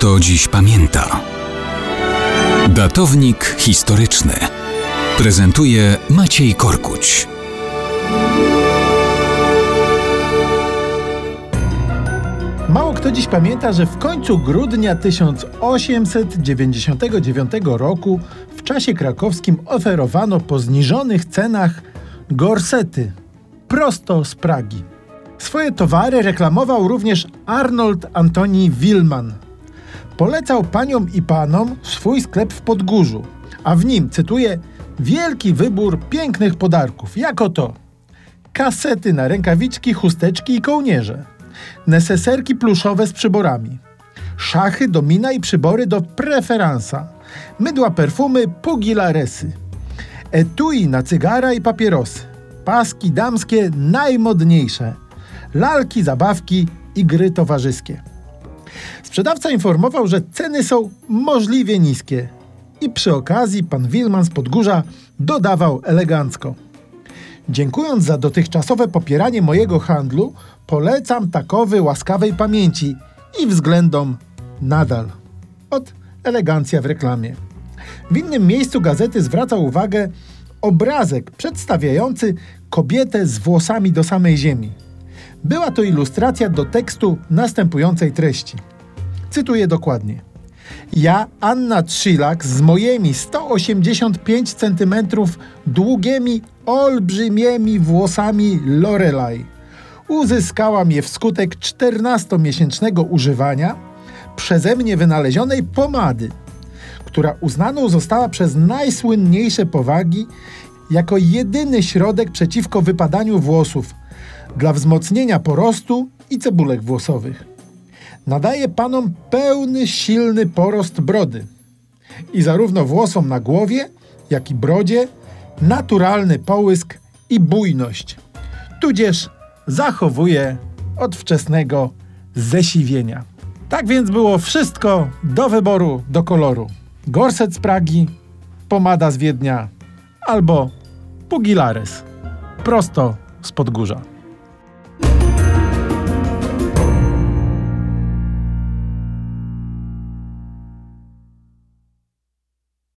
kto dziś pamięta. Datownik historyczny prezentuje Maciej Korkuć. Mało kto dziś pamięta, że w końcu grudnia 1899 roku w czasie krakowskim oferowano po zniżonych cenach gorsety prosto z Pragi. Swoje towary reklamował również Arnold Antoni Willman. Polecał paniom i panom swój sklep w Podgórzu, a w nim, cytuję, wielki wybór pięknych podarków, jako to kasety na rękawiczki, chusteczki i kołnierze, neseserki pluszowe z przyborami, szachy, domina i przybory do preferansa, mydła perfumy, pugilaresy, etui na cygara i papierosy, paski damskie najmodniejsze, lalki, zabawki i gry towarzyskie. Sprzedawca informował, że ceny są możliwie niskie i przy okazji pan Wilman z Podgórza dodawał elegancko. Dziękując za dotychczasowe popieranie mojego handlu, polecam takowy łaskawej pamięci i względom nadal. Od elegancja w reklamie. W innym miejscu gazety zwracał uwagę obrazek przedstawiający kobietę z włosami do samej ziemi. Była to ilustracja do tekstu następującej treści. Cytuję dokładnie. Ja, Anna Trzylak, z moimi 185 cm długimi, olbrzymimi włosami Lorelai, uzyskałam je wskutek 14-miesięcznego używania przeze mnie wynalezionej pomady, która uznaną została przez najsłynniejsze powagi jako jedyny środek przeciwko wypadaniu włosów dla wzmocnienia porostu i cebulek włosowych. Nadaje panom pełny, silny porost brody i zarówno włosom na głowie, jak i brodzie naturalny połysk i bujność, tudzież zachowuje od wczesnego zesiwienia. Tak więc było wszystko do wyboru, do koloru. Gorset z Pragi, pomada z Wiednia albo Pugilares prosto z Podgórza.